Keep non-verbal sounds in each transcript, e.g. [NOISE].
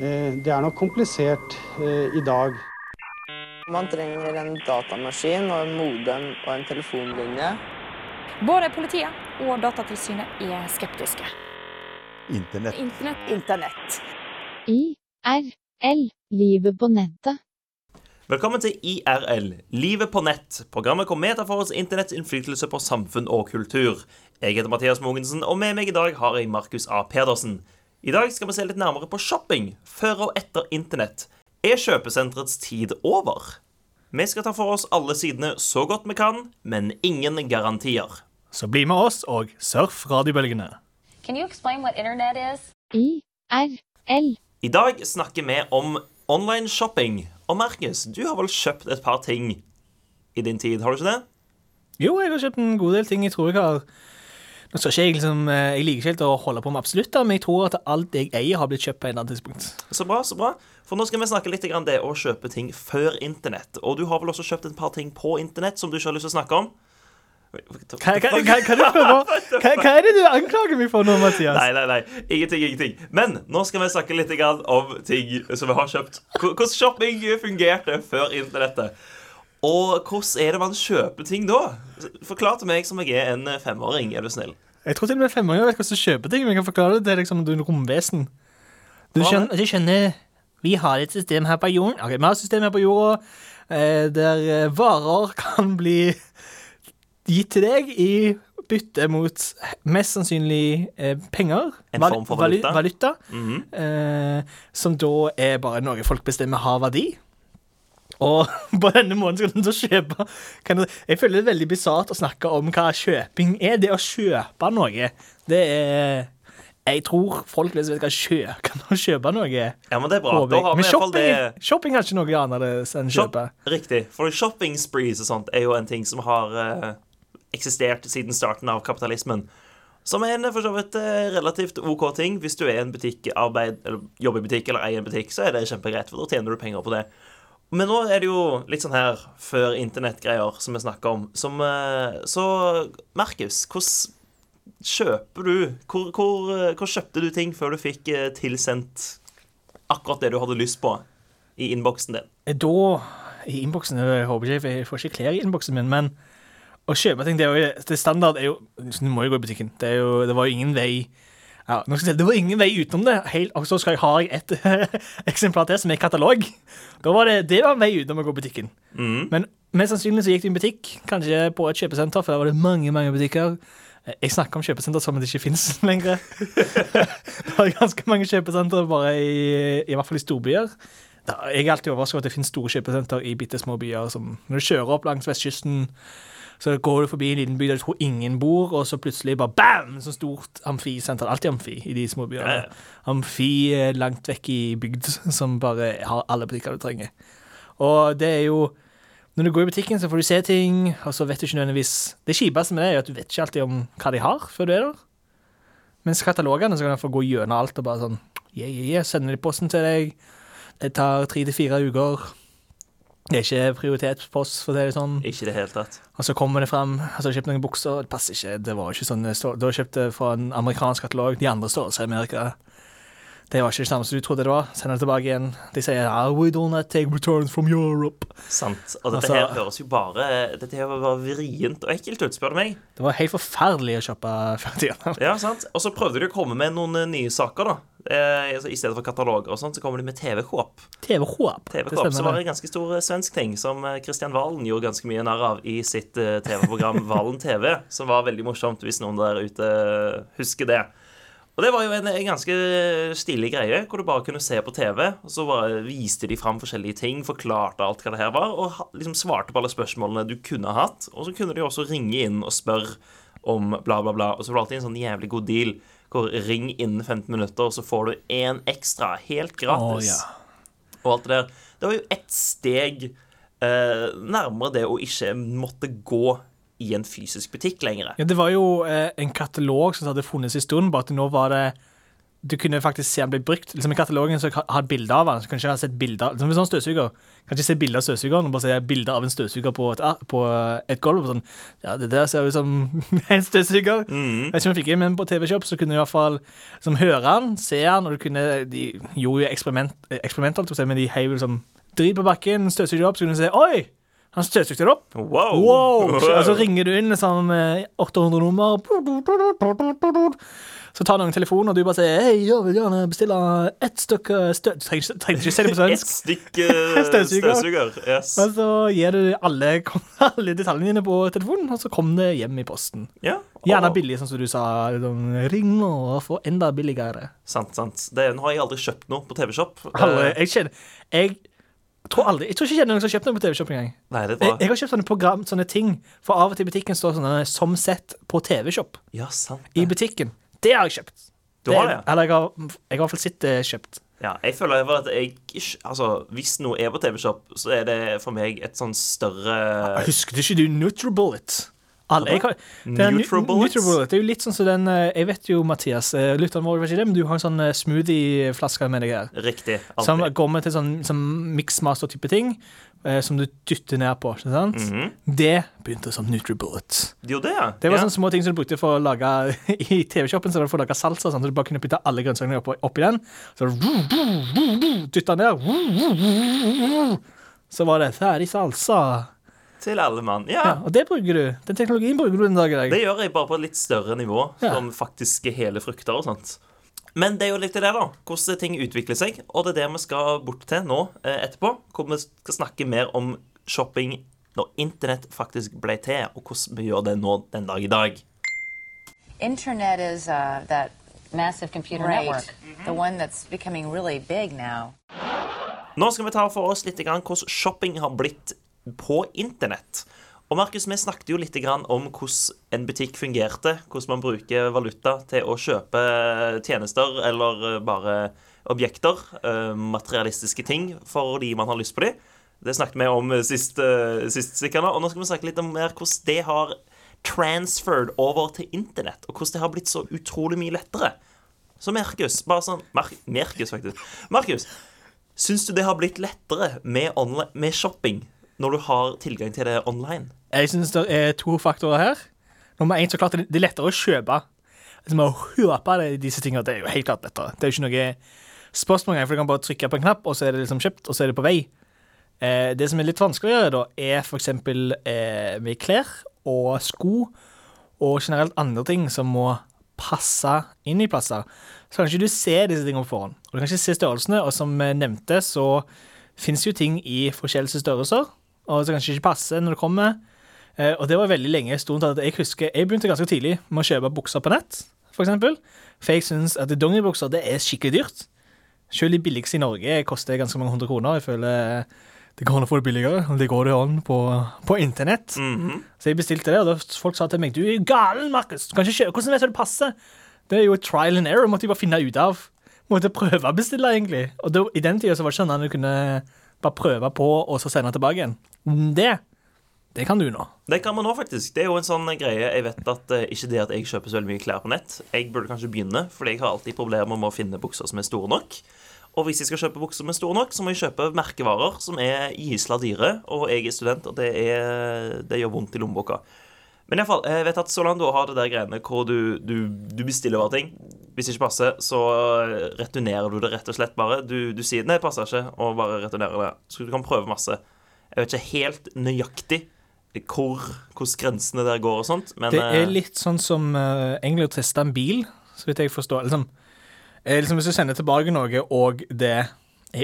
Eh, Det er nok komplisert eh, i dag. Man trenger en datamaskin og en modem og en telefonlinje. Både politiet og Datatilsynet er skeptiske. Internett. Internett. Internett. IRL. Livet på nettet. Velkommen til IRL, Livet på nett, programmet hvor vi tar for oss internetts innflytelse på samfunn og kultur. Jeg heter Mathias Mogensen, og med meg i dag har jeg Markus A. Pedersen. I dag skal vi se litt nærmere på shopping før og etter internett. Er kjøpesenterets tid over? Vi skal ta for oss alle sidene så godt vi kan, men ingen garantier. Så bli med oss og surf radiobølgene. Kan du forklare hva internett er? IRL. I dag snakker vi om online shopping. Og Markus, du har vel kjøpt et par ting i din tid, har du ikke det? Jo, jeg har kjøpt en god del ting. Jeg tror jeg har Nå skal ikke jeg liksom eh, Jeg liker ikke helt å holde på med absolutt, men jeg tror at alt jeg eier, har blitt kjøpt på et eller annet tidspunkt. Så bra, så bra. For nå skal vi snakke litt om det å kjøpe ting før internett. Og du har vel også kjøpt et par ting på internett som du ikke har lyst til å snakke om? Hva, er det du anklager meg for nå, Mathias? Nei, nei, nei. Ingenting, ingenting. Men nå skal vi snakke litt om ting som vi har kjøpt. Hvordan shopping fungerte før internettet. Og hvordan er det man kjøper ting da? Forklar til meg som jeg er en femåring, er du snill. Jeg tror til og med femåringer vet hvordan du kjøper ting, men jeg kan forklare det til liksom, du er en romvesen. Du skjønner, du skjønner Vi har et system her på jorden Ok, Vi har et system her på jorda eh, der eh, varer kan bli gitt til deg i bytte mot mest sannsynlig eh, penger. En form for valuta. valuta. mm -hmm. eh, som da er bare noe folk bestemmer har verdi. Og [LAUGHS] på denne måten skal du kjøpe du, Jeg føler det er veldig bisart å snakke om hva kjøping er. Det å kjøpe noe, det er Jeg tror folk vet hva kjø, [LAUGHS] kan kjøpe noe. Ja, men det er bra. Men shopping, det shopping er ikke noe annerledes enn Shop- kjøpe. Riktig. For shopping sprees og sånt er jo en ting som har eh, eksistert siden starten av kapitalismen. Som er en for så vidt eh, relativt OK ting. Hvis du er en butikkarbeid, eller jobber i butikk eller eier en butikk, så er det kjempegreit, for da tjener du penger på det. Men nå er det jo litt sånn her før internettgreier som vi snakker om. Som, eh, så Markus, hvordan kjøper du hvor, hvor, eh, hvor kjøpte du ting før du fikk tilsendt akkurat det du hadde lyst på i innboksen din? Da, i innboksen Jeg håper ikke jeg får ikke klær i innboksen min, men å kjøpe ting Det er jo det standard er jo Du må jo gå i butikken. Det, jo, det var jo ingen vei ja, nå skal jeg si, Det var ingen vei utenom det. Og så skal jeg ha et [LAUGHS] eksemplar til som er katalog. Da var det, det var en vei utenom å gå i butikken. Mm. Men mest sannsynlig så gikk du i en butikk, kanskje på et kjøpesenter, for der var det mange mange butikker. Eh, Jeg snakker om kjøpesenter som om det ikke finnes [LAUGHS] lenger. [LAUGHS] det var ganske mange kjøpesenter bare i, i hvert fall i storbyer. Jeg er alltid overrasket over at det finnes store kjøpesenter i bitte små byer. Som når du kjører opp langs vestkysten, så går du forbi en liten by der du tror ingen bor, og så plutselig bare bam! Så stort amfisenter. Alltid amfi i de små byene. Ja, ja. Amfi langt vekk i bygd, [LAUGHS] som bare har alle butikker du trenger. Og det er jo Når du går i butikken, så får du se ting, og så vet du ikke nødvendigvis Det kjipeste med det er at du vet ikke alltid om hva de har før du er der. Mens katalogene så kan du få gå gjennom alt og bare sånn Yeah, yeah, yeah, sender de posten til deg. Det tar tre til fire uker. Det er ikke prioritetspost, for oss, for det sånn. Ikke det hele tatt. Og så kommer det fram Altså, jeg har kjøpt noen bukser, det passer ikke. Det var ikke sånn. Da kjøpte jeg fra en amerikansk katalog. De andre størrelser i Amerika. Det var ikke det samme som du trodde det var. Sender det tilbake igjen. De sier oh, we do not take returns from Europe. Sant. Og dette Altså- her høres jo bare Dette her var vrient og ekkelt ut, spør du meg. Det var helt forferdelig å kjøpe før tida. [LAUGHS] Ja, sant. Og så prøvde de å komme med noen eh, nye saker, da. Eh, altså, I stedet for kataloger og sånt, så kommer de med. TV-håp. Det TV-kåp, som var en ganske stor eh, svensk ting, som Kristian Valen gjorde ganske mye narr av i sitt TV-program [LAUGHS] Valen TV, som var veldig morsomt, hvis noen der ute husker det. Og det var jo en, en ganske stilig greie, hvor du bare kunne se på TV, og så bare viste de fram forskjellige ting, forklarte alt hva det her var, og liksom svarte på alle spørsmålene du kunne hatt. Og så kunne de også ringe inn og spørre om bla, bla, bla. Og så var det alltid en sånn jævlig god deal hvor ring innen 15 minutter, og så får du én ekstra helt gratis. Oh, ja. Og alt det der. Det var jo ett steg eh, nærmere det å ikke måtte gå i en fysisk butikk lenger. Ja, det var jo eh, en katalog som hadde funnes en stund, bare at nå var det du kunne faktisk se han ble brukt. Liksom I katalogen så har et bilde av han, så kan ikke ha sett bilder Som en sånn støvsuger. Kan ikke se bilde av støvsugeren, bare se bilde av en støvsuger på et, på et gulv. Sånn, ja, det der ser ut som [LAUGHS] en støvsuger. Mm. Jeg vet ikke om jeg fikk inn, men på TV-shop så kunne du i hvert fall liksom, høre han, se han, og du kunne De gjorde jo eksperiment, eksperiment men de heiv liksom drit på bakken, støvsuger opp, så kunne du se Oi! Han støvsugde det opp. Wow! Wow! [LAUGHS] Og så ringer du inn liksom med 800 nummer. Så tar noen telefonen, og du bare sier Hei, jeg vil gjerne bestille ett stykke støv... Du trenger, trenger ikke si det på svensk. ett stykke [LAUGHS] Støvsuger. støvsuger. Yes. Og så gir du alle, [LAUGHS] alle detaljene dine på telefonen, og så kommer det hjem i posten. Ja. Gjerne billig, sånn som du sa. Liksom, Ring nå og få enda billigere. Sant, sant. Det, nå har jeg aldri kjøpt noe på TV-shop. Eh, jeg Jeg tror aldri Jeg tror ikke jeg kjenner noen som har kjøpt noe på TV-shop engang. Nei, det er Jeg, bra. jeg har kjøpt sånne program, sånne ting, for av og til i butikken står sånne som sett på TV-shop. Ja, sant. I butikken. Det har jeg kjøpt. Du har det? Eller jeg har, jeg har i hvert fall sett det kjøpt. Ja, jeg føler bare at jeg Altså, hvis noe er på TV-shop, så er det for meg et sånn større Husker du ikke du Nutribullet? Alle, jeg har, det er nu- Nutribullets? Nutribullet. Det er jo litt sånn som den eh, Jeg vet jo, Mathias, eh, lytteren vår vet ikke det, men du har en sånn smoothieflaske med deg her. Riktig. Som Alltid. går med til sånn sånn mixmaster-type ting, eh, som du dytter ned på. Ikke sant? Mhm. Det begynte som Nutribullet. Det det, ja. Det var ja. sånne små ting som du brukte for å lage I TV-shoppen så var det for å lage salsa, sånn, så du bare kunne putte alle grønnsakene oppi, oppi den. Så dytta ned. Så var det ferdig salsa. Til alle mann. Ja. Ja, og det bruker du. Den teknologien bruker du den dag i dag. Det gjør jeg bare på et litt større nivå, Ja. som er hele frukter og sånt. Men det er jo litt det, da. Hvordan ting utvikler seg. Og det er det vi skal bort til nå eh, etterpå. Hvor vi skal snakke mer om shopping når internett faktisk ble til, og hvordan vi gjør det nå den dag i dag. Internet is uh, that massive computer right, network. the one that's becoming really big now. Nå skal vi ta for oss litt grann hvordan shopping har blitt på internett. Og Markus, vi snakket jo litt om hvordan en butikk fungerte. Hvordan man bruker valuta til å kjøpe tjenester eller bare objekter. eh, Materialistiske ting fordi man har lyst på dem. Det snakket vi om sist, eh, sist. Og nå skal vi snakke litt om mer hvordan det har transferred over til internett. Og hvordan det har blitt så utrolig mye lettere. Så Markus, bare sånn Mar Markus, faktisk. Markus, syns du det har blitt lettere med, med shopping når du har tilgang til det online? Jeg syns det er to faktorer her. Nummer én, så klart det er lettere å kjøpe. Altså, med å kjøpe disse tingene, det er jo helt klart lettere. Det er jo ikke noe spørsmål engang, for du kan bare trykke på en knapp, og så er det liksom kjøpt, og så er det på vei. Eh, det som er litt vanskelig å gjøre, da, er eksempel eh, med klær og sko, og generelt andre ting som må passe inn i plasser. Så kan ikke du se disse tingene på forhånd. Og du kan ikke se størrelsene, og som jeg nevnte, så finnes jo ting i forskjellige størrelser, og som kanskje ikke passe når det kommer. Eh, og det var veldig lenge en stund at jeg husker Jeg begynte ganske tidlig med å kjøpe bukser på nett, for eksempel. For jeg syns at dongeribukser det er skikkelig dyrt. Selv de billigste i Norge koster ganske mange hundre kroner. Jeg føler det går an å få det billigere, det går det an på, på internett. Mhm. Så jeg bestilte det, og da folk sa til meg Du er jo galen, Markus! Du kan ikke kjøpe Hvordan vet du det passer? Det er jo et trial and error. Måtte jeg bare finne ut av. Måtte prøve å bestille, egentlig. Og da, i den tida var det ikke sånn at du kunne bare prøve på, og så sende tilbake igjen. Det det kan du nå. Det kan man nå, faktisk. Det er jo en sånn greie. Jeg vet at eh, Ikke det at jeg kjøper så veldig mye klær på nett. Jeg burde kanskje begynne, fordi jeg har alltid problemer med å finne bukser som er store nok. Og hvis jeg skal kjøpe bukser som er store nok, så må jeg kjøpe merkevarer som er gysla dyre. Og jeg er student, og det, er, det gjør vondt i lommeboka. Men iallfall, jeg vet at Solando har det der greiene hvor du, du, du bestiller bare ting. Hvis det ikke passer, så returnerer du det rett og slett bare. Du, du sier 'nei, det passer ikke', og bare returnerer det. Så du kan prøve masse. Jeg vet ikke helt nøyaktig hvor, hvordan grensene der går og sånt, men Det eh, er litt sånn som uh, egentlig å teste en bil, så vidt jeg forstår. Liksom, eh, liksom Hvis du sender tilbake noe, og det er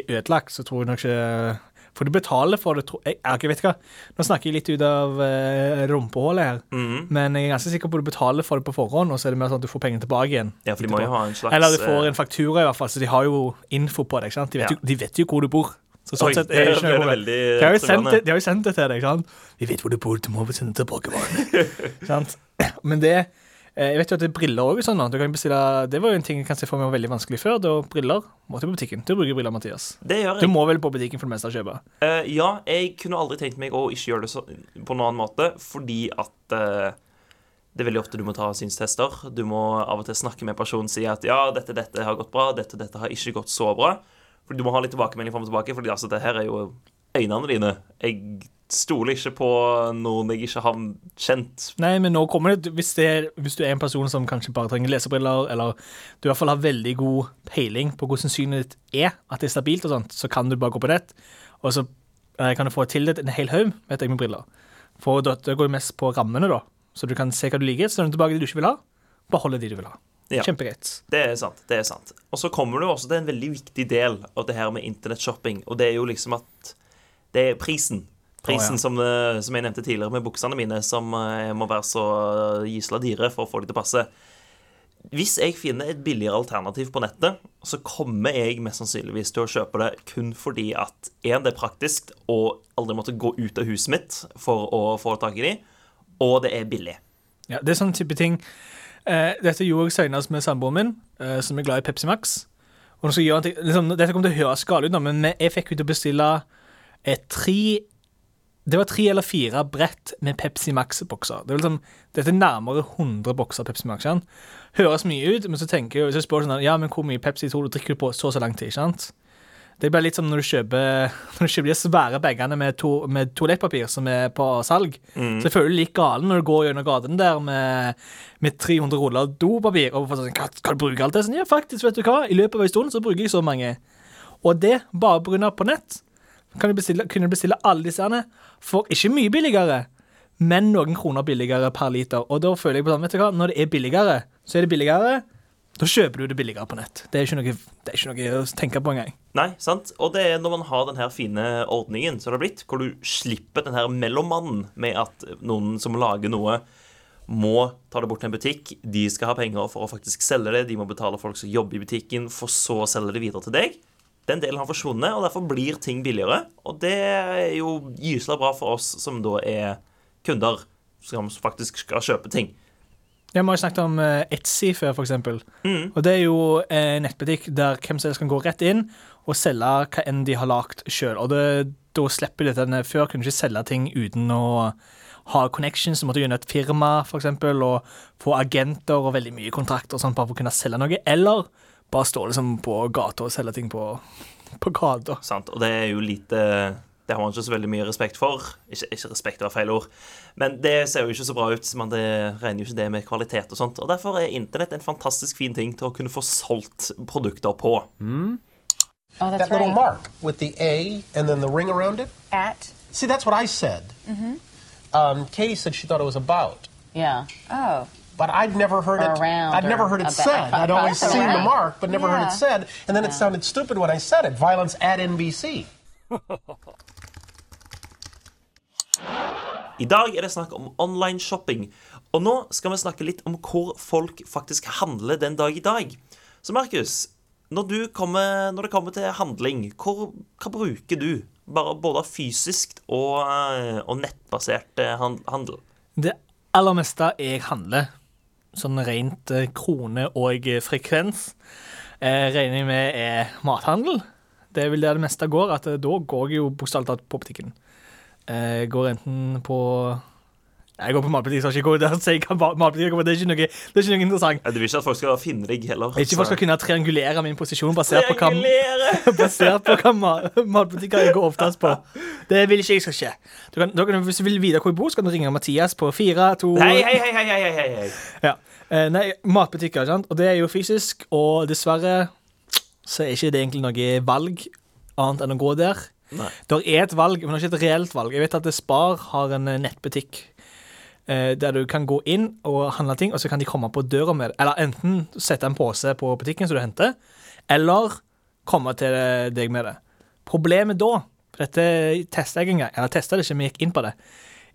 ødelagt, så tror jeg nok ikke For du betaler for det, jeg. jeg vet hva. Nå snakker jeg litt ut av uh, rumpehullet her, mhm. men jeg er ganske sikker på at du betaler for det på forhånd, og så er det mer sånn at du får pengene tilbake igjen. Ja, for de må jo ha en slags Eller du får eh, en faktura, i hvert fall, så de har jo info på deg. ikke sant? De vet, Ja. jo, de vet jo hvor du bor. Så sånn Oi, sett [LAUGHS] er det ikke noe det veldig De har, jo sendt det, de sendt det til deg. ikke sant? Vi vet hvor du bor, du må sende tilbake varene. [LAUGHS] [CLEARS THROAT] Men det Jeg vet jo at det er briller òg sånn. bestille, det var jo en ting jeg kan se for meg var veldig vanskelig før. Det var briller måtte på butikken. Du bruker briller, Mathias. Det gjør Du må vel på butikken for det meste å kjøpe. Uh, ja, jeg kunne aldri tenkt meg å ikke gjøre det så, på noen annen måte, fordi at uh Det er veldig ofte du må ta synstester. Du må av og til snakke med en person og si at ja, dette, dette har gått bra, dette, dette har ikke gått så bra. Fordi du må ha litt tilbakemelding fram og tilbake, fordi altså, det her er jo øynene dine. Jeg stoler ikke på noen jeg ikke har kjent. Nei, men nå kommer det hvis, det er, hvis du er en person som kanskje bare trenger lesebriller, eller du i hvert fall har veldig god peiling på hvordan synet ditt er, at det er stabilt og sånt, så kan du bare gå på nett, og så eh, kan du få tildelt en hel haug med deg med briller. For da, det går jo mest på rammene, da. Så du kan se hva du liker, sende tilbake de du ikke vil ha, beholde de du vil ha. Ja. Kjempegreit. Det er sant. det er sant. Og så kommer du også til en veldig viktig del av det her med internettshopping, og det er jo liksom at det er prisen. Prisen oh, ja. som, eh, som jeg nevnte tidligere med buksene mine, som eh, må være så gisla gysla dyre for å få de til å passe. Hvis jeg finner et billigere alternativ på nettet, så kommer jeg mest sannsynligvis til å kjøpe det kun fordi at en, det er praktisk å aldri måtte gå ut av huset mitt for å få tak i de, og det er billig. Ja, det er sånn type ting. Eh, dette gjorde jeg senest med samboeren min, eh, som er glad i Pepsi Max. Og så gjør han ting, liksom, dette kommer til å høres galt ut, men jeg fikk henne til å bestille tre Det var tre eller fire brett med Pepsi Max-bokser. Det er liksom, Dette er nærmere 100 bokser Pepsi Max. ikke? Høres mye ut, men så tenker jeg, hvis jeg spør sånn Ja, men hvor mye Pepsi tror du drikker du på så og så lang tid? ikke sant? Det blir litt som når du kjøper, [LAUGHS] når du kjøper de svære bagene med, to, med toalettpapir som er på salg. Mm. Så jeg føler du like galen når du går gjennom gaten der med, med 300 ruller dopapir. Og sånn, skal du bruke alt det? Sånn, ja, faktisk, vet du hva? I løpet av en stund så bruker jeg så mange. Og det, bare pga. på nett, kan du bestille, kunne du bestille alle disse herne for ikke mye billigere, men noen kroner billigere per liter. Og da føler jeg på sånn, vet du hva, når det er billigere, så er det billigere. Da kjøper du det billigere på nett. Det er ikke noe, er ikke noe å tenke på engang. Nei, sant? Og det er når man har den her fine ordningen som det har blitt, hvor du slipper den her mellommannen med at noen som lager noe, må ta det bort til en butikk. De skal ha penger for å faktisk selge det. De må betale folk som jobber i butikken, for så å selge det videre til deg. Den delen har forsvunnet, og derfor blir ting billigere. Og det er jo gyselig bra for oss som da er kunder, som faktisk skal kjøpe ting. Jeg har jo snakket om eh, Etsy før, eksempel. Mm. Og det er jo en nettbutikk der hvem som helst kan gå rett inn og selge hva enn de har lagd sjøl. Og det, da slipper de denne Før kunne du ikke selge ting uten å ha connections. Du måtte gjennom et firma, for eksempel, og få agenter og veldig mye kontrakter og sånt bare for å kunne selge noe. Eller bare stå liksom på gata og selge ting på, på gata. Sant? Og det er jo lite Det har man ikke så veldig mye respekt for. Ikke, ikke respekt var feil ord. Men det ser jo ikke så bra ut. Men det regner jo ikke det med kvalitet og sånt. Og derfor er internett en fantastisk fin ting til å kunne få solgt produkter på. Oh, that's That little right. mark with the A and then the ring around it. At. See, that's what I said. Um, Katie said she thought it was about, Yeah. Oh. But I'd never heard it. I'd never heard it said. I'd always seen around. the mark, but never heard it said. And then it sounded stupid when I said it. Violence at NBC. [LAUGHS] I dag er det snakk om online shopping. Og nå skal vi snakke litt om hvor folk faktisk handler den dag i dag. Så Markus, når, du kommer, når det kommer til handling, hvor, hva bruker du? Bare både fysisk og, eh, og nettbasert eh, handel. Det aller meste jeg handler, sånn rent eh, krone og eh, frekvens, eh, regner jeg med er mathandel. Det er vel der det meste går. at eh, Da går jeg jo bokstavelig talt på butikken. Eh, går enten på Jeg går på matbutikk, så ikke der si matbutikk jeg på. Det er ikke noe, det er ikke noe interessant. Du vil ikke at folk skal finne deg heller. Ikke folk skal kunne triangulere min posisjon basert på hva, [LAUGHS] basert på hva ma- matbutikker jeg går oftest på. Det vil ikke jeg skal skje. Du kan, du kan, hvis du vil vite hvor jeg bor, så kan du ringe Mathias på 4, 2 Hei, hei, hei, hei, hei, hei. Ja. Eh, nei, matbutikker, sant? Og det er jo fysisk, og dessverre så er ikke det egentlig noe valg annet enn å gå der. Nei. Det er et valg, men det er ikke et reelt valg. Jeg vet at Spar har en nettbutikk der du kan gå inn og handle ting, og så kan de komme på døra med det. Eller enten sette en pose på butikken som du henter, eller komme til deg med det. Problemet da, for dette testa jeg en gang, eller testa det ikke, vi gikk inn på det,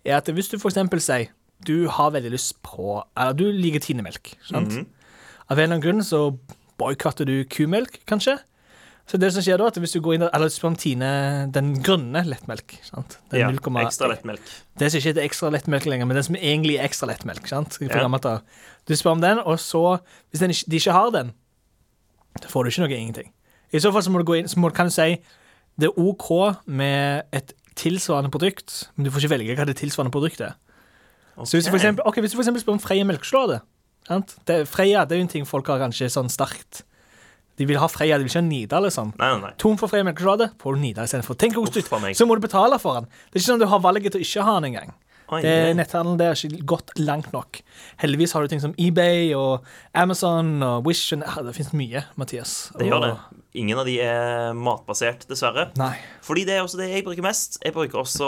er at hvis du eksempel sier du har veldig lyst på Eller du liker tinemelk. sant? Av en eller annen grunn så boikotter du kumelk, kanskje. Så det som skjer da, at hvis du går inn eller spør den grønne lettmelk sant? Den Ja, 0, ekstra lettmelk. Det som ikke heter ekstra lettmelk lenger, men den som egentlig er ekstra lettmelk. sant? Ja. Du spør om den, og så, hvis den ikke, de ikke har den, da får du ikke noe ingenting. I så fall så må du gå inn, så må, kan du si det er OK med et tilsvarende produkt, men du får ikke velge hva det tilsvarende produktet er. Så hvis du for eksempel, okay, hvis du for eksempel spør om Freia melkesjokolade sant? det, Freia det er jo en ting folk har kanskje sånn sterkt De vil ha Freia, de vil ikke ha Nida, liksom. Nei, nei, nei. Tom for Freia melkesjokolade, får du Nida istedenfor. Tenk hvor stygt. Så må du betale for den. Det er ikke sånn at du har valget til å ikke ha den engang. Oi, Det. Netthandelen der er ikke gått langt nok. Heldigvis har du ting som eBay og Amazon og Wish. og- Det finnes mye, Mathias. Det gjør det. Ingen av de er matbasert, dessverre. Nei. Fordi det er også det jeg bruker mest. Jeg bruker også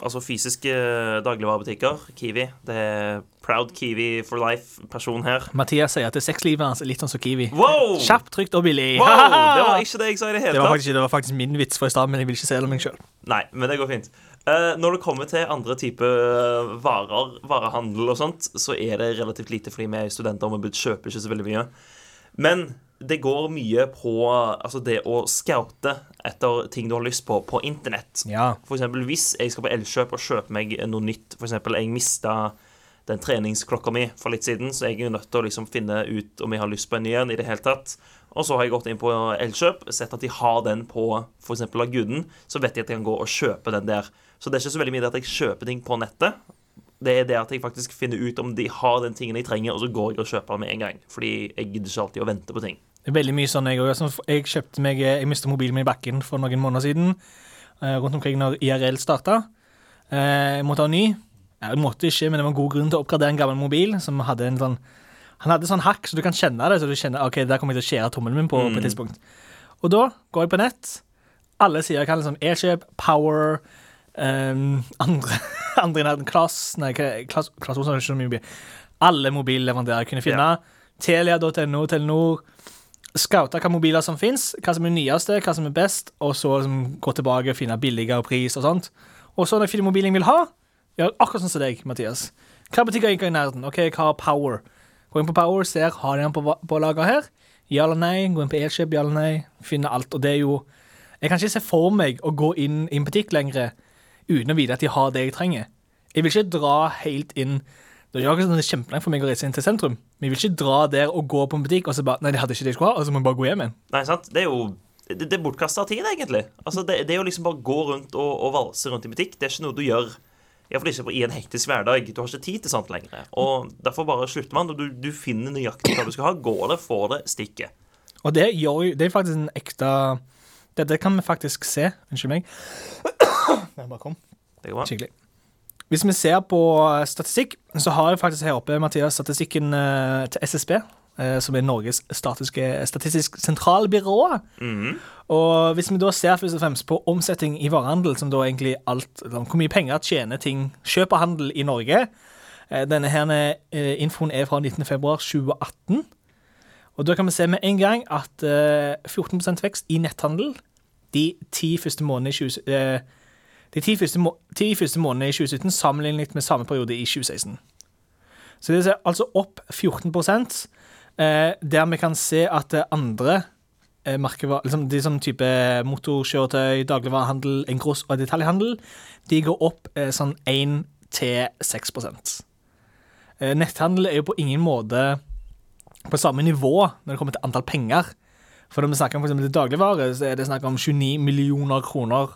altså, fysiske dagligvarebutikker. Kiwi. Det er proud Kiwi for life-person her. Mathias sier at det sexlivet hans er litt sånn som Kiwi. Wow! Kjapt, trygt og billig. Wow! [LAUGHS] Det var ikke det jeg sa i det Det hele var tatt. faktisk, det var faktisk min vits for i stad, men jeg vil ikke se det om meg sjøl. Nei, men det går fint. Eh, når det kommer til andre typer varer, varehandel og sånt, så er det relativt lite fordi vi er studenter og vi kjøper ikke så veldig mye. Men det går mye på altså det å scoute etter ting du har lyst på på internett. Ja. For eksempel hvis jeg skal på Elkjøp og kjøpe meg noe nytt. For eksempel jeg mista den treningsklokka mi for litt siden, så jeg er nødt til å liksom finne ut om jeg har lyst på en ny en i det hele tatt. Og så har jeg gått inn på Elkjøp, sett at de har den på f.eks. Laguden, så vet jeg at jeg kan gå og kjøpe den der. Så det er ikke så veldig mye at jeg kjøper ting på nettet. Det er det at jeg faktisk finner ut om de har den tingen jeg trenger, og så går jeg og kjøper den med en gang. Fordi jeg gidder ikke alltid å vente på ting. Det er veldig mye sånn jeg. Jeg kjøpte meg Jeg mista mobilen min i bakken for noen måneder siden. eh, Rundt omkring når IRL starta. Jeg måtte ha ny. Jeg måtte ikke, men det var en god grunn til å oppgradere en gammel mobil som hadde en sånn Han hadde sånn hakk, så du kan kjenne det. Så du kjenner, ok, der kommer jeg til å skjære tommelen min på, på et tidspunkt. Og da går jeg på nett. Alle sider kan liksom Airship, Power um, Andre [LAUGHS] andre i nærheten. Klass Nei, Klass Klass Olsson har ikke så mye mobil. Alle mobilleverandører kunne finne. Telia.no, Telenor. Scoute hvilke mobiler som fins, hva som er nyeste, hva som er best, og så liksom gå tilbake og finne billigere pris og sånt. Og så når jeg finner mobilen jeg vil ha, jeg akkurat sånn som deg, Mathias. Hva betyr i nærheten? OK, jeg har Power. Gå inn på Power, ser har de den på, på lager her. Ja eller nei. Gå inn på Elkjøp, ja eller nei. Finne alt. Og det er jo Jeg kan ikke se for meg å gå inn i en butikk lenger uten å vite at de har det jeg trenger. Jeg vil ikke dra helt inn Det er jo sånn kjempelangt for meg å reise inn til sentrum. Men jeg vil ikke dra der og gå på en butikk og så bare Nei, de hadde ikke det jeg skulle ha, og så må jeg bare gå hjem igjen. Nei, sant? Det er jo det, det er bortkasta tid, egentlig. Altså, det, det er jo liksom bare gå rundt og, og valse rundt i butikk. Det er ikke noe du gjør Iallfall ikke i en hektisk hverdag. Du har ikke tid til sånt lenger. Og Derfor bare slutter man, du, du finner nøyaktig hva du skal ha. Går det, får det, stikker. Og det gjør Det er faktisk en ekte det, det kan vi faktisk se. Unnskyld meg. [COUGHS] Jeg bare kom. Det går bra. Skikkelig. Hvis vi ser på statistikk, så har jeg faktisk her oppe Mathias, statistikken eh, til SSB, som er Norges statistisk sentralbyrå. Mhm. Og hvis vi da ser først og fremst på omsetning i varehandel, som da egentlig alt Hvor mye penger tjener ting Kjøp og handel i Norge. Eh, Denne her eh, infoen er fra 19. februar 2018. Og da kan vi se med en gang at eh, 14 vekst i netthandel de ti første månedene i 20, eh, de ti første, må ti første månedene i 2017 sammenlignet med samme periode i 2016. Så det er altså opp 14 eh, der vi kan se at eh, andre eh, merkevarer, liksom de som type motorkjøretøy, dagligvarehandel, engross og detaljhandel, de går opp eh, sånn 1-6 eh, Netthandel er jo på ingen måte på samme nivå når det kommer til antall penger. For når vi snakker om for eksempel dagligvare, så er det snakk om 29 millioner kroner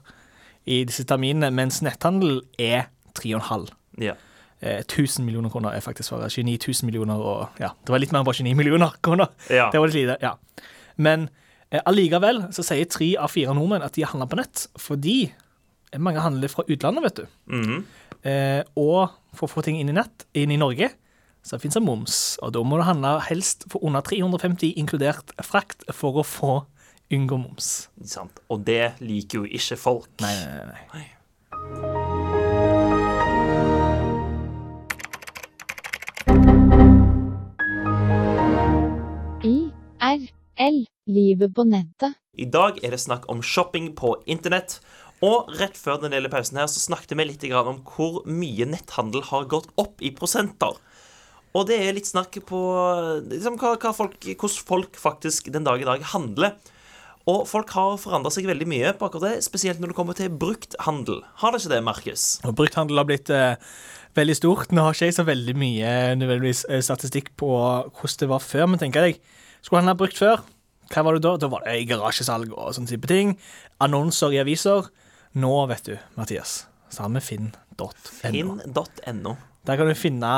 i disse terminene, mens netthandel er 3,5. Ja. Eh, 1000 millioner kroner er faktisk for 29 000 millioner, og ja, det var litt mer enn bare 29 millioner [LAUGHS] kroner. Ja. Det var litt lite, ja. Men eh, allikevel så sier tre av fire nordmenn at de handler på nett, fordi eh, mange handler fra utlandet, vet du. Mhm. Eh, og for å få ting inn i nett, inn i Norge, så finnes det moms. Og da må du handle helst for under 350, inkludert frakt, for å få unngå moms. Sant. Og det liker jo ikke folk. Nei, nei, nei. nei. IRL. Livet på nettet. I dag er det snakk om shopping på internett. Og rett før den lille pausen her så snakket vi litt om hvor mye netthandel har gått opp i prosenter. Og det er litt snakk på liksom, hva, hva folk, hvordan folk faktisk den dag i dag handler. Og folk har forandra seg veldig mye på akkurat det, spesielt når det kommer til brukthandel. Har det ikke det, Markus? Og brukthandel har blitt eh, veldig stort. Nå har ikke jeg så veldig mye nødvendigvis eh, statistikk på hvordan det var før, men tenker jeg, skulle han ha brukt før? Hva var det da? Da var det i garasjesalg og sånne type ting. Annonser i aviser. Nå, vet du, Mathias, så har vi finn.no. Finn.no. Der kan du finne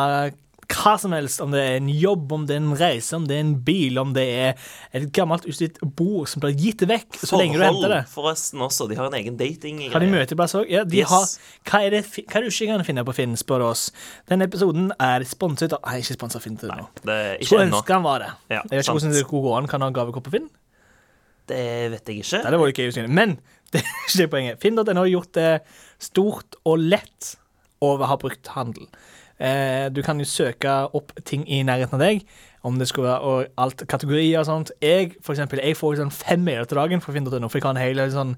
hva som helst, om det er en jobb, om det er en reise, om det er en bil, om det er et gammelt utslitt bord som blir gitt vekk så lenge du henter det. forresten også. De har en egen dating. Har de møteplass òg? Ja, de Yes. har Hva er det hva er du ikke kan finne på Finn, spør du oss. Denne episoden er sponset av Nei, ikke sponset Finn til nå. Skulle ønske han var det. Ja, jeg vet ikke hvordan det går an. Kan ha gavekort på Finn? Det vet jeg ikke. Nei, det var ikke jeg. Men [LAUGHS] det er ikke det poenget. Finn.no har gjort det stort og lett å ha brukthandel. Eh, du kan jo søke opp ting i nærheten av deg, om det skulle være og alt kategorier og sånt. Jeg for eksempel, jeg får sånn fem mailer til dagen for å fra Finn.no, for jeg har en hel sånn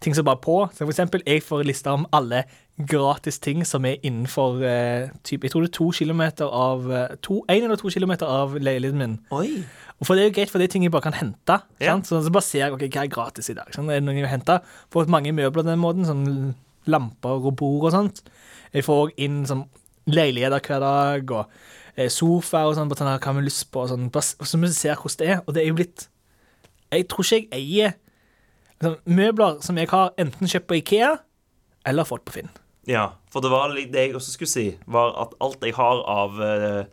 ting som bare er på. Så for eksempel, jeg får lista om alle gratis ting som er innenfor eh, typ, Jeg tror det er to kilometer av eh, to, En eller to kilometer av leiligheten min. Oi. Og for det er jo greit, for det er ting jeg bare kan hente. Ja. sant? Så, så bare ser jeg ok, hva er gratis i dag. Sant? Er det noen jeg vil hente? Fått mange møbler den måten, sånn lamper og bord og sånt. Jeg får også inn sånn leiligheter hver dag, og eh, sofa og sånn, sånn, hva har vi lyst på, og sånn, så vi ser hvordan det er. Og det er jo blitt Jeg tror ikke jeg eier liksom, møbler som jeg har enten kjøpt på Ikea eller fått på Finn. Ja, for det var det jeg også skulle si, var at alt jeg har av uh,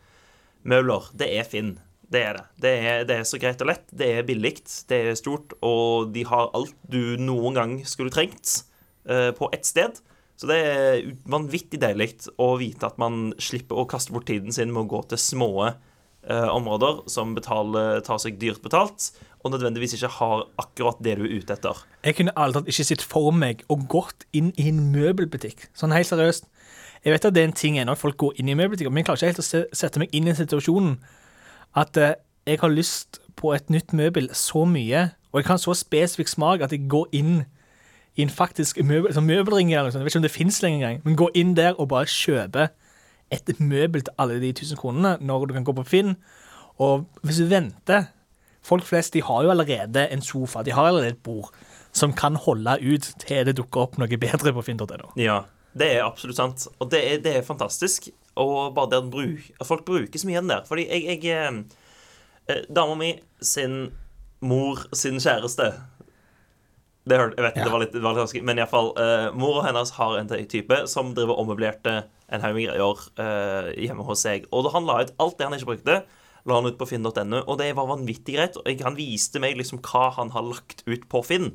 møbler, det er Finn. Det er det. Det er, det er så greit og lett. Det er billig, det er stort, og de har alt du noen gang skulle trengt uh, på ett sted. Så det er vanvittig deilig å vite at man slipper å kaste bort tiden sin med å gå til små eh, områder som betaler, tar seg dyrt betalt, og nødvendigvis ikke har akkurat det du er ute etter. Jeg kunne aldri ikke sett for meg og gått inn i en møbelbutikk. Sånn helt seriøst. Jeg vet at det er en ting ennå folk går inn i møbelbutikker, men jeg klarer ikke helt å se, sette meg inn i situasjonen at eh, jeg har lyst på et nytt møbel så mye, og jeg kan så spesifikk smak at jeg går inn i en faktisk møbel, sånn møbelring eller noe sånt. Jeg vet ikke om det fins lenger engang, men gå inn der og bare kjøpe et møbel til alle de 1000 kronene når du kan gå på Finn. Og hvis du venter Folk flest de har jo allerede en sofa, de har allerede et bord som kan holde ut til det dukker opp noe bedre på finn.no. Ja, det er absolutt sant. Og det er, det er fantastisk. Og bare det at, bruk, at folk bruker så mye den der. Fordi jeg, jeg eh, eh, Dama mi sin mor sin kjæreste det hørte, Jeg vet Ja. det var litt, det var litt vanskelig, men iallfall uh, Mora hennes har en type som driver ommøblerte en haug med greier uh, hjemme hos seg. Og da han la ut alt det han ikke brukte, la han ut på finn.no, og det var vanvittig greit. Og han viste meg liksom hva han har lagt ut på Finn.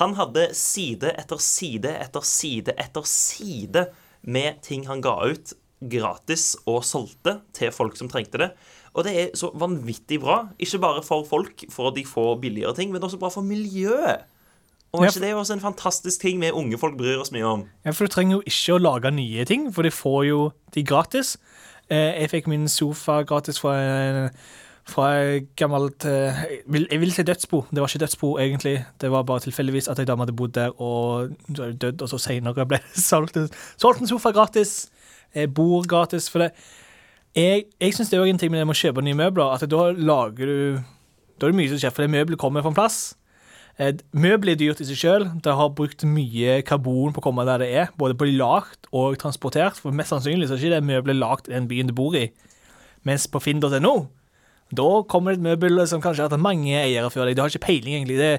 Han hadde side etter side etter side etter side med ting han ga ut gratis og solgte til folk som trengte det. Og det er så vanvittig bra. Ikke bare for folk, for at de får billigere ting, men også bra for miljøet. Og er ikke det også en fantastisk ting vi unge folk bryr oss mye om? Ja, for du trenger jo ikke å lage nye ting, for de får jo de gratis. Eh, jeg fikk min sofa gratis fra, en- fra gammelt eh, jeg vil- Jeg vil si dødsbo. Det var ikke dødsbo, egentlig. Det var bare tilfeldigvis at ei dame hadde bodd der og er dødd, og så senere ble det [LAUGHS] solgt, solgt en sofa gratis. Eh, bord gratis. For det Jeg, jeg syns det er en ting med det med å kjøpe nye møbler, at da lager du Da er det mye som skjer, for det møbelet kommer fra en plass. Eh, Møbler er dyrt i seg sjøl. Det har brukt mye karbon på å komme der det er. Både på lagt og transportert. For mest sannsynlig så er ikke det møbelet lagt i den byen du bor i. Mens på finn.no da kommer det et møbel som kanskje har hatt mange eiere før deg. Du har ikke peiling, egentlig. Det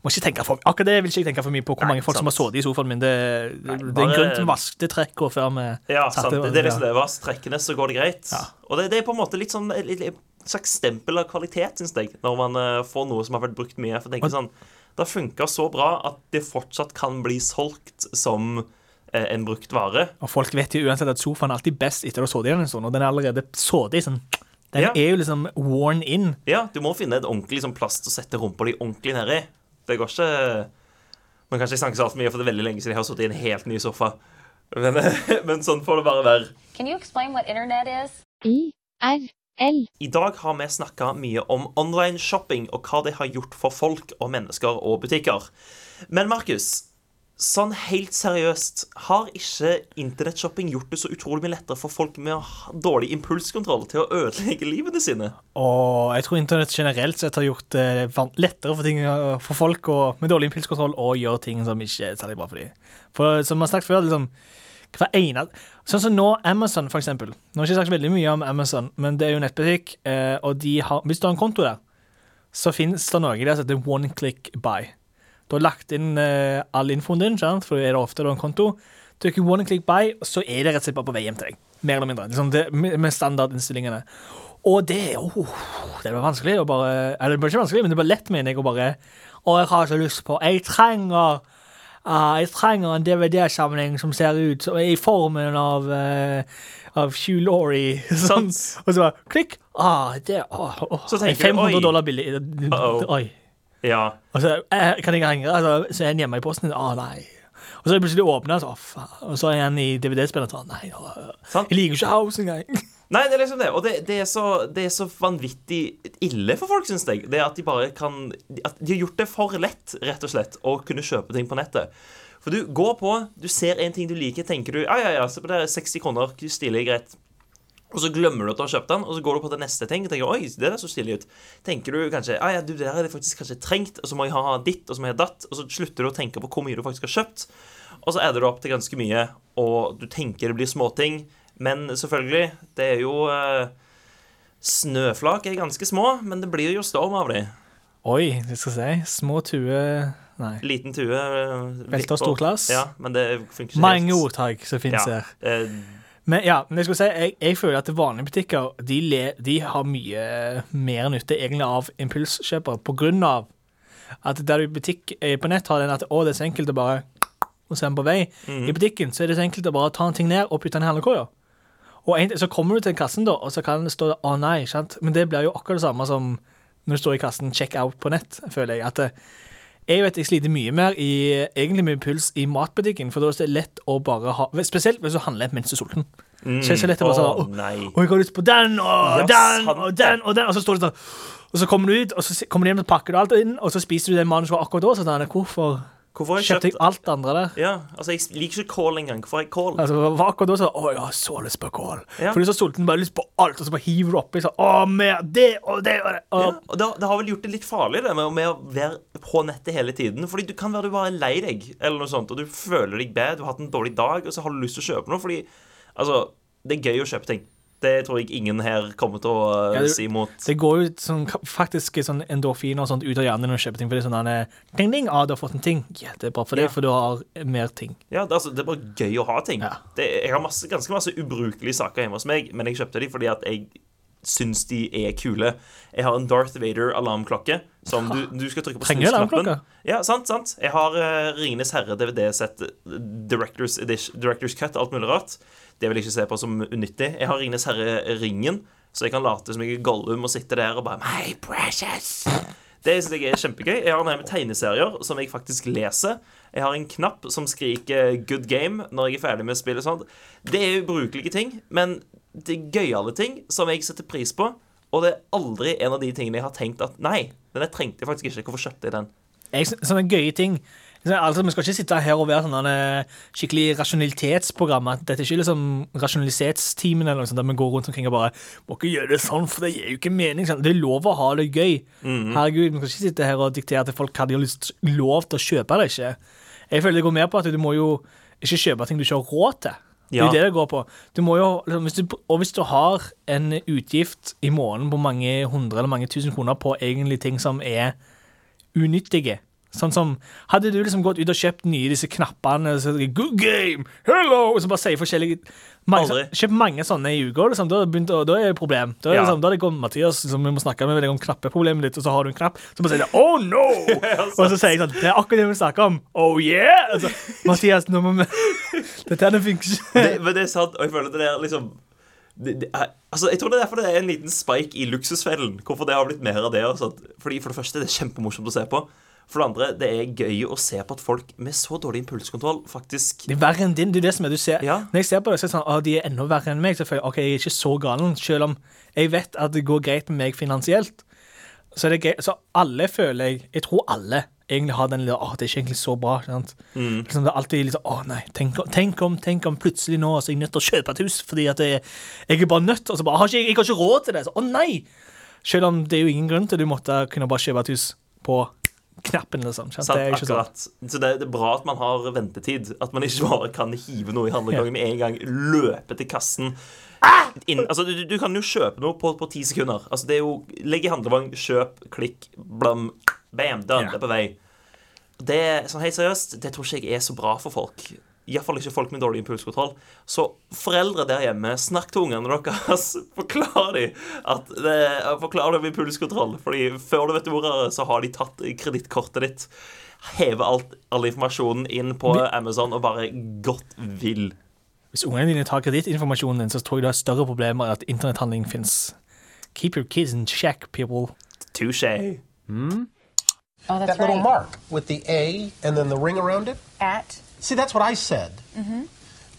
må ikke tenke for, akkurat det vil ikke jeg tenke for mye på hvor Nei, mange folk som har sant. sittet i sofaen min. Det, det, Nei, det er en grunn til å vaske trekk og før vi Ja, satte- sant. Det er liksom det er lever. Trekkene, så går det greit. Ja. Og det, det er på en måte litt sånn et slags stempel av kvalitet, syns jeg, når man eh, får noe som har vært brukt mye. For jeg tenker sånn Det har funka så bra at det fortsatt kan bli solgt som eh, en brukt vare. Og folk vet jo uansett at sofaen er alltid best etter å ha sittet i den en stund, og den er allerede sittet i sånn Den Ja. er jo liksom worn in. Ja, du må finne et ordentlig liksom, plass til å sette rumpa di ordentlig nedi. Det går ikke Man kan ikke snakke så altfor mye, for det er veldig lenge siden jeg har sittet i en helt ny sofa. Men, [LAUGHS] men sånn får det bare være. Kan Can hva explain er? I is? IRL. I dag har vi snakka mye om online shopping og hva det har gjort for folk og mennesker og butikker. Men Markus, sånn helt seriøst, har ikke internettshopping gjort det så utrolig mye lettere for folk med dårlig impulskontroll til å ødelegge livene sine? Og jeg tror internett generelt sett har gjort det lettere for, ting, for folk og, med dårlig impulskontroll å gjøre ting som ikke er særlig bra for dem. For som vi har snakket før, liksom, hver ene, Sånn som nå Amazon, for eksempel. Nå har jeg ikke sagt veldig mye om Amazon, men det er jo nettbutikk, eh, og har, hvis du har en konto der, så finnes det noe der som heter one click buy. Du har lagt inn eh, all infoen din, for er det ofte du har en konto. Trykker one click buy, så er det rett og slett bare på vei hjem til deg. Mer eller mindre. Liksom det, med standardinnstillingene. Og det oh, Det blir vanskelig å bare Eller det blir ikke vanskelig, men det blir lett, mener jeg, å bare Å, jeg har så lyst på Jeg trenger ah, Jeg trenger en DVD-samling som ser ut som i formen av uh, av Hugh Laurie. [LAUGHS] Sånn. Og så bare klikk. Ah, det oh, oh. Så tenker 500 oi. dollar billig. Uh-oh. Oi. Ja. Og så eh, kan jeg henge altså, så er han hjemme i posten. Å, nei. Og så er det plutselig åpna, så, å, faen. og så er han i DVD-spilleren. sånn nei, å, Sant. jeg liker ikke House engang. [LAUGHS] Nei, det er liksom det. Og det, det, er, så, det er så vanvittig ille for folk, syns jeg. Det at de bare kan At de har gjort det for lett, rett og slett, å kunne kjøpe ting på nettet. For du går på, du ser en ting du liker, tenker du Ja, ja, ja, se på det, er 60 kroner, stilig, greit. Og så glemmer du at du har kjøpt den, og så går du på det neste ting og tenker oi, det der så stilig ut. Tenker du kanskje ja, ja, du, det der er det faktisk kanskje trengt, og så må jeg ha ditt, og så må jeg ha datt, og så slutter du å tenke på hvor mye du faktisk har kjøpt, og så adder du opp til ganske mye, og du tenker det blir småting, men selvfølgelig, det er jo eh, Snøflak er ganske små, men det blir jo storm av de. Oi, det skal jeg si. Små tue Nei. Liten tue. eh, Velter vipper. storklass. Ja, men det funker ikke Mange helt. ordtak som finnes Ja. her. Eh, Men ja, men jeg skulle si, jeg, jeg føler at vanlige butikker de, le, de har mye mer nytte egentlig av impulskjøpere, på grunn av at der du i butikk på nett har den at å, det er så enkelt å bare og så er den på vei. Mm. I butikken så er det så enkelt å bare ta en ting ned og putte den i handlekorga. Og en, så kommer du til kassen, da, og så kan det stå 'å nei', sant? men det blir jo akkurat det samme som når du står i kassen 'check out' på nett, føler jeg. at det, jeg vet jeg sliter mye mer i, egentlig med puls i matbutikken, for da er det lett å bare ha Spesielt hvis du handler mens du er sulten. Så er det så lett å bare Å, sånn nei. Og jeg har lyst på den og Ja, den sant og den og den, og så står det sånn Og så kommer du ut, og så kommer du hjem og pakker du alt inn, og så spiser du den mannen som var akkurat da, så jeg hvorfor Hvorfor har jeg kjøpte jeg kjøpt alt andre der? Ja, altså, jeg liker ikke kål engang. Hvorfor har jeg kål? Altså, det var akkurat da så Å, jeg har så lyst på kål. Ja. For du er så sulten, bare lyst på alt, og så bare hiver du oppi sånn Å, mer det og det og det. Og, Ja, og det, det har vel gjort det litt farlig det med, med å være på nettet hele tiden. Fordi du kan være du bare er lei deg, eller noe sånt, og du føler deg bad, du har hatt en dårlig dag, og så har du lyst til å kjøpe noe. Fordi altså, det er gøy å kjøpe ting. Det tror jeg ingen her kommer til å Ja, det- si imot. Det går jo sånn, faktisk sånn endorfiner og sånt ut av hjernen når du kjøper ting. For det er sånn der, ding, ding, ah, du har fått en ting. Ja, det er bra for deg, Ja. for du har mer ting. Ja, det, altså, det er bare gøy å ha ting. Ja. Det, jeg har masse, ganske masse ubrukelige saker hjemme hos meg, men jeg kjøpte de fordi at jeg syns de er kule. Jeg har en Darth Vader-alarmklokke som du, du skal trykke på snusknappen. Ja, sant, sant. Jeg har uh, Ringenes herre DVD-sett, Directors, Edition, Directors Cut, alt mulig rart. Det vil jeg ikke se på som unyttig. Jeg har Ringenes herre-ringen, så jeg kan late som jeg er Gollum og sitte der og bare My precious! Det synes jeg er kjempegøy. Jeg har en tegneserier som jeg faktisk leser. Jeg har en knapp som skriker 'good game' når jeg er ferdig med spillet. spille sånt. Det er ubrukelige ting, men det er gøyale ting som jeg setter pris på. Og det er aldri en av de tingene jeg har tenkt at nei, den jeg trengte jeg faktisk ikke. Hvorfor kjøpte jeg den? Jeg, sånne gøye ting. Altså, Vi skal ikke sitte her og være sånn eh, skikkelig rasjonalitetsprogram. at Dette er ikke liksom rasjonalitetsteamen eller noe sånt, der vi går rundt omkring og bare Må ikke gjøre det sånn, for det gir jo ikke mening. Sånn. Det er lov å ha det gøy. Herregud, Vi skal ikke sitte her og diktere til folk hva de har lyst lov til å kjøpe eller ikke. Jeg føler det går mer på at du må jo ikke kjøpe ting du ikke har råd til. Det er jo det det går på. Du må jo, liksom, hvis du, og hvis du har en utgift i måneden på mange hundre eller mange tusen kroner på egentlig ting som er unyttige Sånn som, Hadde du liksom gått ut og kjøpt nye disse knappene så, Good game! Hello! Og så bare sier forskjellige mange, Aldri. Kjøpt mange sånne i uka, liksom, da, begynte, da er det et problem. Da er, det Ja. liksom, da er det Mathias liksom, vi må snakke med om knappeproblemet ditt, og så har du en knapp. Så bare sier jeg oh no! [LAUGHS] og så sier jeg sånn Det er akkurat det vi snakker om. Oh yeah! Så, Mathias, nå må vi [LAUGHS] Dette her det funker ikke. men det er sant, og jeg føler at det er liksom det, det er, altså, Jeg tror det er derfor det er en liten spike i luksusfellen. Hvorfor det har blitt mer av det. og. Fordi For det første det er kjempemorsomt å se på. For det andre det er gøy å se på at folk med så dårlig impulskontroll faktisk Det er verre enn din. det er det som er, du ser, Ja. Når jeg ser på det, så er det sånn, å, de er enda verre enn meg. Jeg, ok, jeg er ikke så galen, selv om jeg vet at det går greit med meg finansielt. Så, er det greit, så alle føler jeg Jeg tror alle egentlig har den lille Å, det er ikke egentlig så bra. Sant? Mm. Liksom, det er alltid litt sånn Å, nei, tenk, om- tenk om tenk om plutselig nå så er jeg nødt til å kjøpe et hus fordi at jeg, jeg er bare nødt. Og så bare har ikke, jeg, har ikke råd til det. Så, å nei! Selv om det er jo ingen grunn til du måtte kunne bare kjøpe et hus på knappen. Liksom, sant? Det akkurat. Så det, det er bra at man har ventetid. At man ikke bare kan hive noe i handlegangen med en gang. Løpe til kassen. Inn, altså, du, du kan jo kjøpe noe på, på ti sekunder. Altså, det er jo Legg i handlevogn, kjøp, klikk, blam, bam, done. Det er på vei. Det, sånn helt seriøst, det tror ikke jeg er så bra for folk. Iallfall ikke folk med dårlig impulskontroll. Så foreldre der hjemme, snakk til ungene deres. [LAUGHS] Forklar dem at det, Forklar dem impulskontroll. Fordi før du vet ordet, så har de tatt kredittkortet ditt. Heve alt, all informasjonen inn på Amazon og bare gått vill. Hvis ungene dine tar kredittinformasjonen din, så tror jeg du har større problemer enn at internetthandling fins. Keep your kids in check, people. Touché. Oh, that's That little mark with the A and then the ring around it. At. See, that's what I said.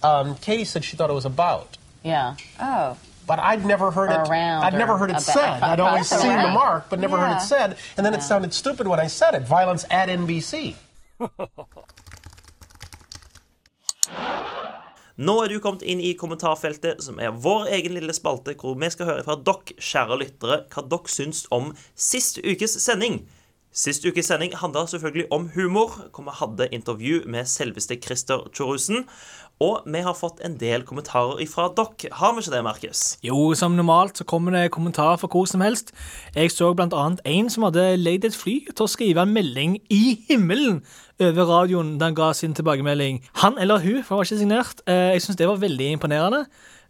Um, Katie said she thought it was about. Yeah. Oh. But I'd never heard Or it. around I'd never heard it about- said. I'd always about, seen the mark, but never heard it said. And then it sounded stupid when I said it. Violence at NBC. [LAUGHS] Nå er du kommet inn i kommentarfeltet, som er vår egen lille spalte, hvor vi skal høre fra dere, kjære lyttere, hva dere syns om sist ukes sending. Sist ukes sending handla selvfølgelig om humor, hvor vi hadde intervju med selveste Christer Tjorussen. Og vi har fått en del kommentarer ifra dere. Har vi ikke det, Markus? Jo, som normalt så kommer det kommentarer fra hvor som helst. Jeg så blant annet en som hadde leid et fly til å skrive en melding i himmelen over radioen da han ga sin tilbakemelding. Han eller hun, for han var ikke signert. Eh, Jeg syns det var veldig imponerende.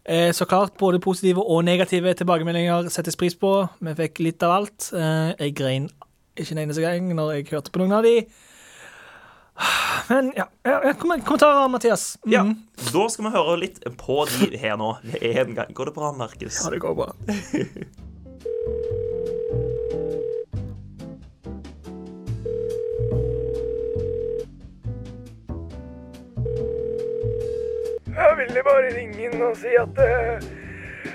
Eh, Så klart, både positive og negative tilbakemeldinger settes pris på. Vi fikk litt av alt. Eh, Jeg grein ikke en eneste gang når jeg hørte på noen av de. Men ja, ja, kom- kommentarer, Mathias. Mm. Ja. Da skal vi høre litt på de her nå. En gang. Går det bra, Markus? Ja, det går bra. Jeg ville bare ringe inn og si at uh,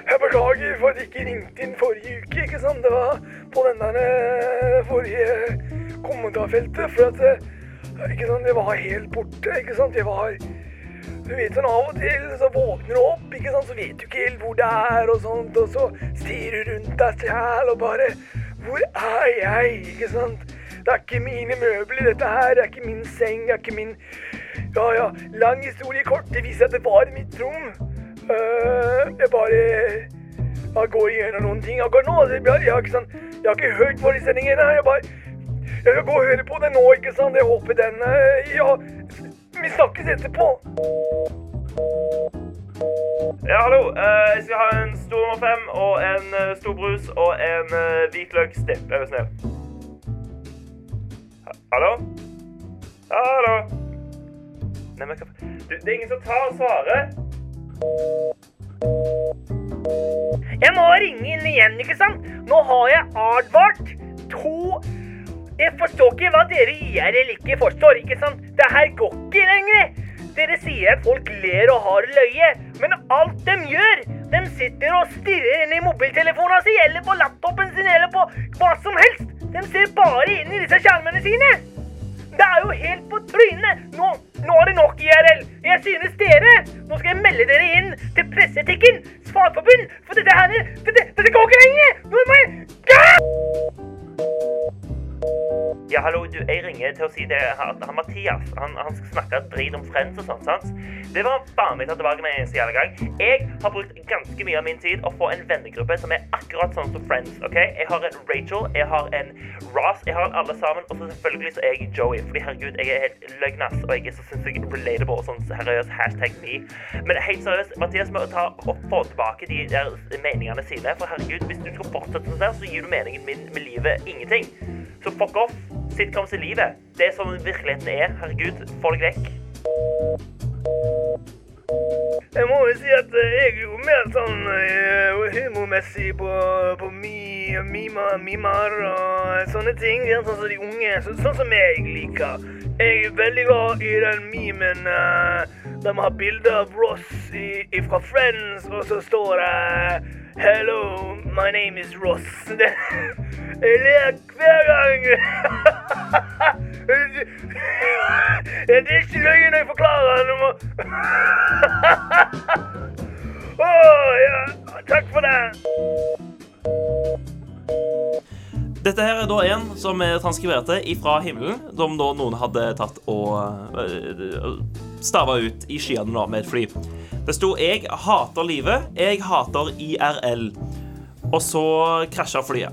jeg beklager for at jeg ikke ringte inn forrige uke. ikke sant? Det var på den der eh, forrige kommentarfeltet. For at eh, ikke sant? jeg var helt borte. ikke sant? Jeg var Du vet sånn av og til så våkner du opp, ikke sant? så vet du ikke helt hvor det er, og sånt, og så stirrer du rundt deg sjæl og bare Hvor er jeg? ikke sant? Det er ikke mine møbler, dette her. Det er ikke min seng, det er ikke min Ja, ja. Lang historie kort. Det viser at det var mitt rom. Uh, jeg bare jeg går igjennom noen ting akkurat nå. altså, Jeg, ja, ikke sånn, jeg har ikke hørt våre de sendingene. Jeg bare Jeg skal gå og høre på det nå, ikke sant? Jeg håper den eh, Ja, vi snakkes etterpå. Ja, hallo. Eh, jeg skal ha en stor nummer fem og en uh, stor brus og en hvitløksdipp. Er du snill? Hallo? Hallo? Nei, men hva Du, det er ingen som tar svaret. Jeg må ringe inn igjen, ikke sant? Nå har jeg advart to Jeg forstår ikke hva dere gjør IRL ikke forstår, ikke sant? Det her går ikke lenger. Dere sier at folk ler og har løye, men alt de gjør De sitter og stirrer inn i mobiltelefonen sin, eller på laptopen sin, eller på hva som helst. De ser bare inn i disse skjermene sine. Det er jo helt på trynet! Nå, nå er det nok, IRL! Jeg synes dere Nå skal jeg melde dere inn til Presseetikken, Fagforbund, for dette her Dette, dette går ikke lenger! Nå må jeg Ja, hallo, du, jeg ringer til å si det at han Mathias han, han skal snakke drit om Friends og sånt, sant? Det var faen meg tatt tilbake med en eneste jævla gang. Jeg har brukt ganske mye av min tid å få en vennegruppe som er akkurat sånn som Friends, ok? Jeg har en Rachel, jeg har en Ross, jeg har en alle sammen, og så selvfølgelig så er jeg Joey, fordi herregud, jeg er helt løgnass, og jeg er så sinnssykt relatable og sånn seriøs hashtag me. Men helt seriøst, Mathias må ta og få tilbake de der meningene sine, for herregud, hvis du skal fortsette sånn der, så gir du meningen min med livet ingenting. Så fuck off. Sitcoms i livet. Det sånn virkeligheten er. Herregud, få deg vekk. Jeg må jo si at eh, jeg er jo mer sånn eh, humormessig på, på mi, mima, mimar og sånne ting. Sånn som de unge. Så, sånn som jeg liker. Jeg er veldig glad i den memen uh, der man har bilde av Ross i, i fra Friends, og så står det Hello, my name is Ross. [LAUGHS] Jeg ler hver gang. [LAUGHS] Det er ikke løgn når jeg forklarer. Du må [LAUGHS] Åh, ja. Takk for det. Dette her er da en som er transkriberte ifra himmelen, som da noen hadde tatt og uh, stava ut i skyene med et fly. Det sto 'Jeg hater livet. Jeg hater IRL'. Og så krasja flyet.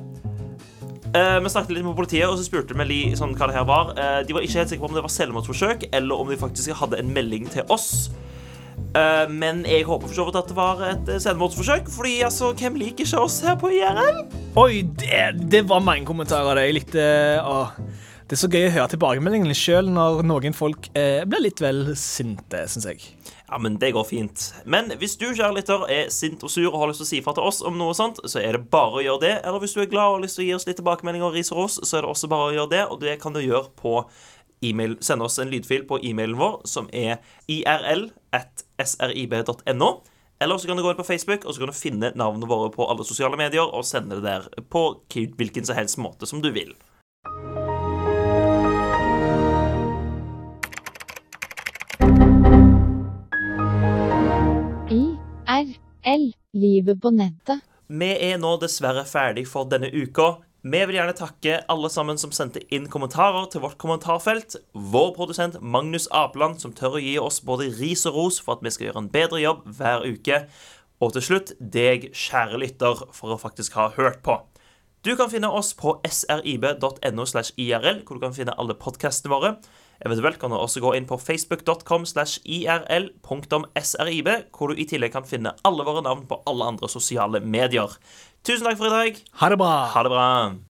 Eh, vi snakket litt med politiet, og så spurte vi sånn, hva det her var. Eh, de var ikke helt sikre på om det var selvmordsforsøk, eller om de faktisk hadde en melding til oss. Eh, men jeg håper for så vidt at det var et eh, selvmordsforsøk, fordi altså, hvem liker ikke oss her på IRL? Oi, det, det var mange kommentarer. Jeg likte å, Det er så gøy å høre tilbakemeldingene sjøl når noen folk eh, blir litt vel sinte, syns jeg. Ja, men det går fint. Men hvis du, kjære er sint og sur og har lyst til å si fra til oss om noe sånt, så er det bare å gjøre det. Eller hvis du er glad og har lyst til å gi oss litt tilbakemelding og ris og ros, så er det også bare å gjøre det, og det kan du gjøre på e-mail. Send oss en lydfil på e-mailen vår, som er irl at srib.no. Eller så kan du gå inn på Facebook og så kan du finne navnene våre på alle sosiale medier og sende det der på hvilken som helst måte som du vil. IRL. Livet på nettet. Vi er nå dessverre ferdig for denne uka. Vi vil gjerne takke alle sammen som sendte inn kommentarer til vårt kommentarfelt. Vår produsent Magnus Apeland, som tør å gi oss både ris og ros for at vi skal gjøre en bedre jobb hver uke. Og til slutt deg, kjære lytter, for å faktisk ha hørt på. Du kan finne oss på srib.no slash irl, hvor du kan finne alle podkastene våre. Eventuelt kan du også gå inn på facebook.com slash irl.srib, hvor du i tillegg kan finne alle våre navn på alle andre sosiale medier. Tusen takk for i dag. Ha det bra. Ha det bra.